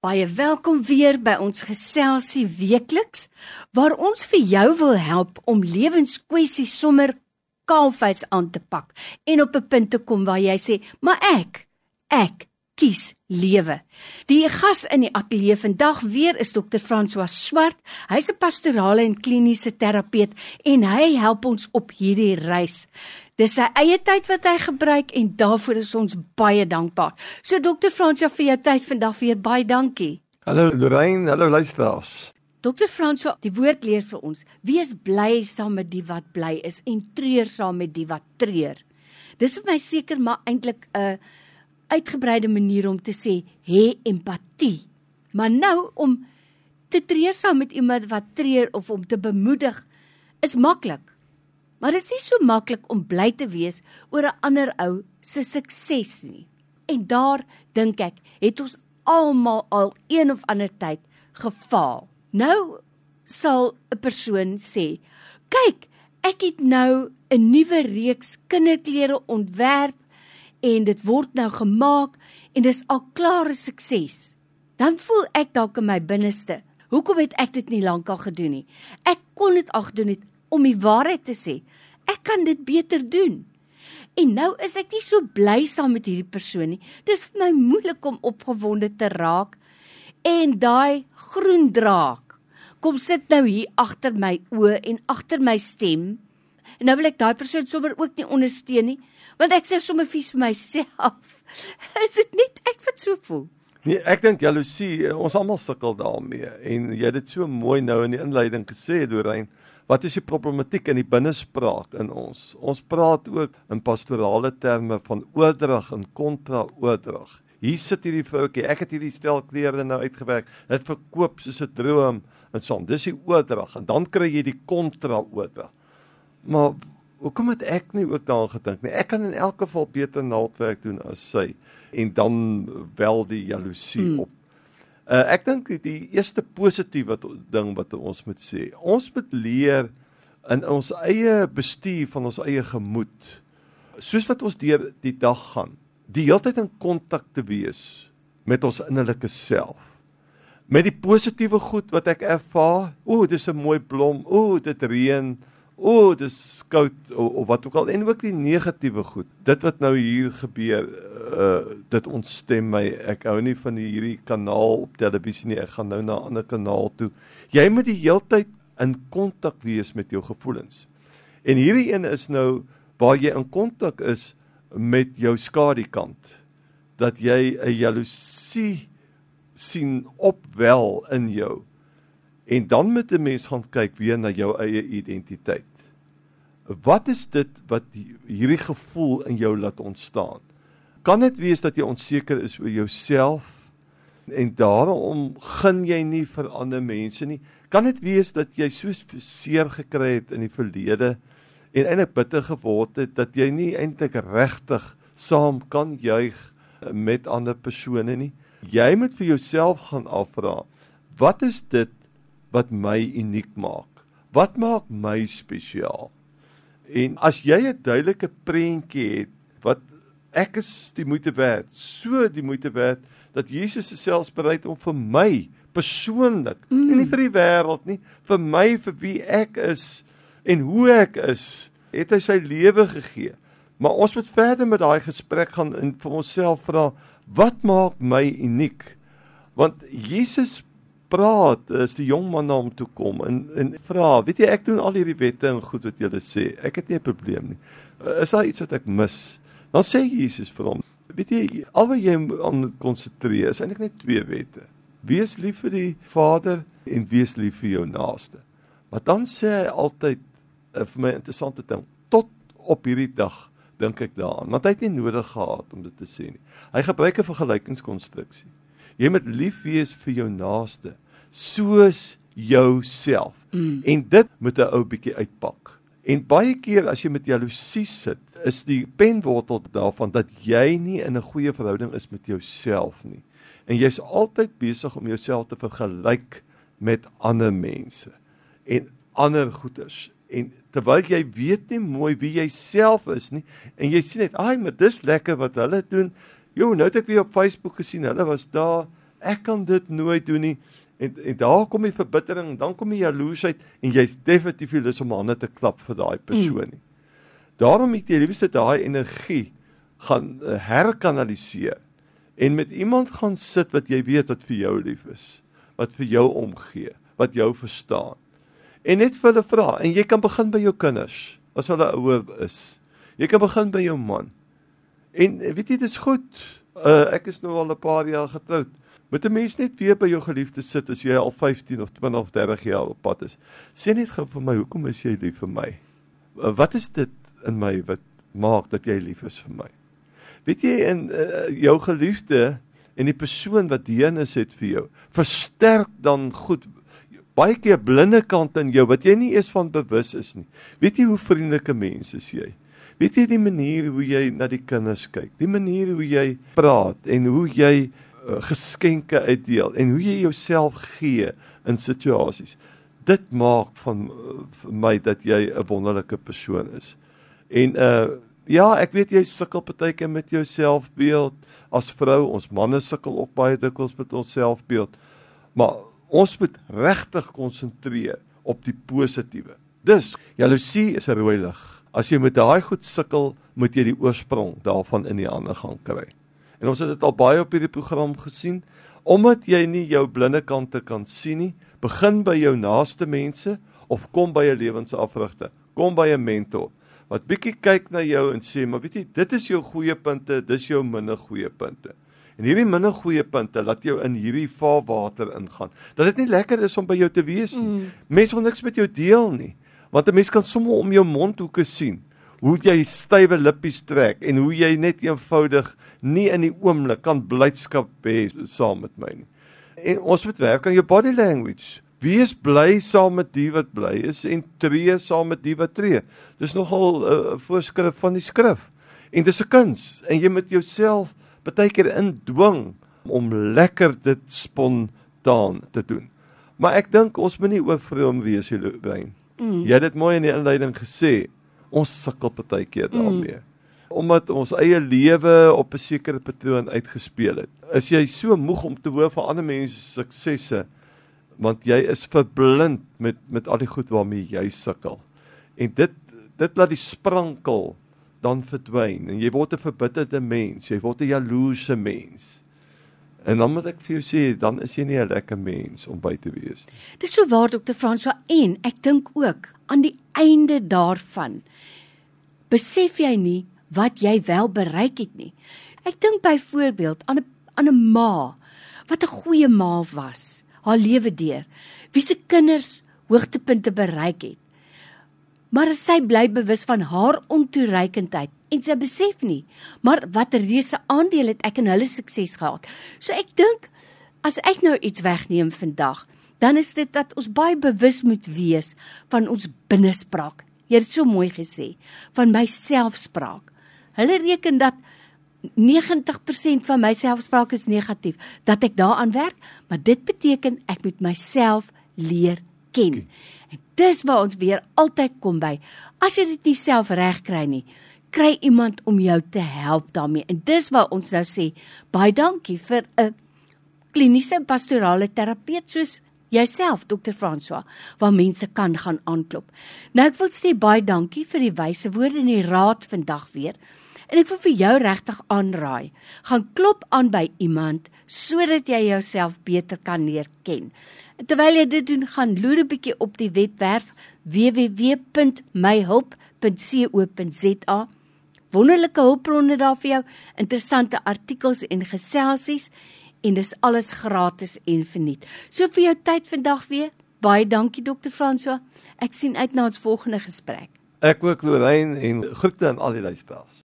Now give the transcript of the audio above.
Baie welkom weer by ons geselsie weekliks waar ons vir jou wil help om lewenskwessies sommer kaalvuis aan te pak en op 'n punt te kom waar jy sê, "Maar ek, ek kies lewe." Die gas in die ateljee vandag weer is Dr. François Swart. Hy's 'n pastorale en kliniese terapeut en hy help ons op hierdie reis. Dis sy eie tyd wat hy gebruik en daarvoor is ons baie dankbaar. So Dr. Fransja vir jou tyd vandag weer baie dankie. Hallo Lorraine, hallo luisteraars. Dr. Fransja, die woord leer vir ons: Wees bly saam met die wat bly is en treur saam met die wat treur. Dis vir my seker maar eintlik 'n uitgebreide manier om te sê hê empatie. Maar nou om te treur saam met iemand wat treur of om te bemoedig is maklik. Maar dit is nie so maklik om bly te wees oor 'n ander ou se sukses nie. En daar dink ek, het ons almal al een of ander tyd gefaal. Nou sal 'n persoon sê, "Kyk, ek het nou 'n nuwe reeks kinderklere ontwerp en dit word nou gemaak en dis al klare sukses." Dan voel ek dalk in my binneste, "Hoekom het ek dit nie lankal gedoen nie? Ek kon dit al gedoen het om die waarheid te sê. Ek kan dit beter doen. En nou is ek nie so bly saam met hierdie persoon nie. Dis vir my moeilik om opgewonde te raak en daai groen draak kom sit nou hier agter my oë en agter my stem. En nou wil ek daai persoon sommer ook nie ondersteun nie, want ek sê sommer vies vir myself. Is dit net ek wat so voel? Nee, ek dink jaloesie, ons almal sukkel daarmee en jy het dit so mooi nou in die inleiding gesê, Doreen. Wat is die problematiek in die binnespraak in ons? Ons praat ook in pastorale terme van oordrag en kontra-oordrag. Hier sit hierdie vroutjie, ek het hierdie stel klere nou uitgewerk. Dit verkoop soos 'n droom en so. Dis die oordrag en dan kry jy die kontra-oordrag. Maar hoekom het ek nie ook daaraan gedink nie? Ek kan in elk geval beter naaldwerk doen as sy en dan wel die jaloesie hmm. op Uh, ek dink die eerste positiewe ding wat ons moet sê, ons moet leer in ons eie bestuur van ons eie gemoed. Soos wat ons deur die dag gaan, die heeltyd in kontak te wees met ons innerlike self. Met die positiewe goed wat ek ervaar, o, dis 'n mooi blom, o, dit reën, o, oh, dis koud of, of wat ook al en ook die negatiewe goed. Dit wat nou hier gebeur, uh dit ontstem my. Ek hou nie van die, hierdie kanaal op televisie nie. Ek gaan nou na 'n ander kanaal toe. Jy moet die heeltyd in kontak wees met jou gevoelens. En hierdie een is nou waar jy in kontak is met jou skadukant. Dat jy 'n jaloesie sien opwel in jou. En dan moet 'n mens gaan kyk weer na jou eie identiteit. Wat is dit wat hierdie gevoel in jou laat ontstaan? Kan dit wees dat jy onseker is oor jouself en daarom gun jy nie vir ander mense nie? Kan dit wees dat jy so seer gekry het in die verlede en eintlik bitter geword het dat jy nie eintlik regtig saam kan juig met ander persone nie? Jy moet vir jouself gaan afvra, wat is dit wat my uniek maak? Wat maak my spesiaal? En as jy 'n duidelike prentjie het wat ek is die moeite werd, so die moeite werd dat Jesus selfs bereid om vir my persoonlik, mm. nie vir die wêreld nie, vir my vir wie ek is en hoe ek is, het hy sy lewe gegee. Maar ons moet verder met daai gesprek gaan en vir onsself vra, wat maak my uniek? Want Jesus praat as die jong man na hom toe kom en en vra, weet jy ek doen al hierdie wette en goed wat julle sê. Ek het nie 'n probleem nie. Is daar iets wat ek mis? Dan sê Jesus vir hom, weet jy al wat jy aan konsentreer is eintlik net twee wette. Wees lief vir die Vader en wees lief vir jou naaste. Maar dan sê hy altyd uh, vir my interessante ding, tot op hierdie dag dink ek daaraan, want hy het nie nodig gehad om dit te sê nie. Hy gebruik 'n vergelykingskonstruksie. Jy moet lief wees vir jou naaste soos jouself. Mm. En dit moet 'n ou bietjie uitpak. En baie keer as jy met jaloesie sit, is die penwortel daarvan dat jy nie in 'n goeie verhouding is met jouself nie. En jy's altyd besig om jouself te vergelyk met ander mense en ander goeders. En terwyl jy weet nie mooi wie jy self is nie en jy sien net, "Ag, maar dis lekker wat hulle doen." Jo, nou het ek weer op Facebook gesien, hulle was daar ek kan dit nooit doen nie. En, en daar kom die verbittering, dan kom die jaloesheid en jy's definitief nie lus om hande te klap vir daai persoon nie. Daarom het jy liefste daai energie gaan uh, herkanaliseer en met iemand gaan sit wat jy weet wat vir jou lief is, wat vir jou omgee, wat jou verstaan. En net vir hulle vra en jy kan begin by jou kinders as hulle ouer is. Jy kan begin by jou man. En weet jy dis goed. Uh, ek is nou al 'n paar jaar getroud. Moet 'n mens net weer by jou geliefde sit as jy al 15 of 20 of 30 jaar op pad is. Sê net gou vir my, hoekom is jy lief vir my? Uh, wat is dit in my wat maak dat jy lief is vir my? Weet jy in uh, jou geliefde en die persoon wat hienis het vir jou, versterk dan goed baie keer blinde kant in jou wat jy nie eens van bewus is nie. Weet jy hoe vriendelike mens is jy? Weet jy die manier hoe jy na die kinders kyk, die manier hoe jy praat en hoe jy uh, geskenke uitdeel en hoe jy jouself gee in situasies. Dit maak van uh, vir my dat jy 'n wonderlike persoon is. En uh Ja, ek weet jy sukkel partykeer met jou selfbeeld as vrou. Ons manne sukkel ook baie dikwels met ons selfbeeld. Maar ons moet regtig konsentreer op die positiewe. Dus jaloesie is 'n rooi lig. As jy met daai goed sukkel, moet jy die oorsprong daarvan in die hande gaan kry. En ons het dit al baie op hierdie program gesien. Omdat jy nie jou blinde kante kan sien nie, begin by jou naaste mense of kom by 'n lewensafrigter. Kom by 'n mentor wat bietjie kyk na jou en sê, maar weet jy, dit is jou goeie punte, dis jou minder goeie punte. En hierdie minder goeie punte laat jou in hierdie vaarwater ingaan. Dat dit nie lekker is om by jou te wees nie. Mm. Mense wil niks met jou deel nie, want 'n mens kan sommer om jou mondhoeke sien hoe jy stywe lippies trek en hoe jy net eenvoudig nie in die oomblik kan blydskap hê saam met my nie. En ons moet werk aan jou body language. Wees bly saam met die wat bly is en tree saam met die wat tree. Dis nogal 'n uh, voorskrif van die skrif. En dis 'n kuns en jy moet jouself baie keer indwing om lekker dit spontaan te doen. Maar ek dink ons moet nie oorvroom wees hier brein. Mm. Jy het dit mooi in die inleiding gesê. Ons sukkel baie keer mm. daarmee. Mm. Omdat ons eie lewe op 'n sekere patroon uitgespeel het. Is jy so moeg om te hoor van ander mense se suksesse? want jy is verblind met met al die goed waarmee jy sukkel. En dit dit laat die sprankel dan verdwyn en jy word 'n verbitterde mens, jy word 'n jaloerse mens. En dan moet ek vir jou sê, dan is jy nie 'n lekker mens om by te wees nie. Dis so waar Dr. Franswa en ek dink ook aan die einde daarvan besef jy nie wat jy wel bereik het nie. Ek dink byvoorbeeld aan 'n aan 'n ma wat 'n goeie ma was haar lewe deur. Wie se kinders hoogtepunte bereik het. Maar sy bly bewus van haar ontoereikendheid en sy besef nie maar watter reuse aandeel het ek in hulle sukses gehad. So ek dink as ek nou iets wegneem vandag, dan is dit dat ons baie bewus moet wees van ons binnespraak. Jy het so mooi gesê van my selfspraak. Hulle reken dat 90% van my selfspraak is negatief, dat ek daaraan werk, maar dit beteken ek moet myself leer ken. En dis waar ons weer altyd kom by. As jy dit nie self reg kry nie, kry iemand om jou te help daarmee. En dis waar ons nou sê, baie dankie vir 'n kliniese pastorale terapeut soos jouself Dr. François, waar mense kan gaan aanklop. Nou ek wil sê baie dankie vir die wyse woorde en die raad vandag weer. En ek wil vir jou regtig aanraai, gaan klop aan by iemand sodat jy jouself beter kan leer ken. En terwyl jy dit doen, gaan loer 'n bietjie op die webwerf www.myhulp.co.za. Wonderlike hulpbronne daar vir jou, interessante artikels en geselsies en dis alles gratis en verniet. So vir jou tyd vandag weer. Baie dankie dokter Franso. Ek sien uit na ons volgende gesprek. Ek ook Lorraine en groete aan al die luisteraars.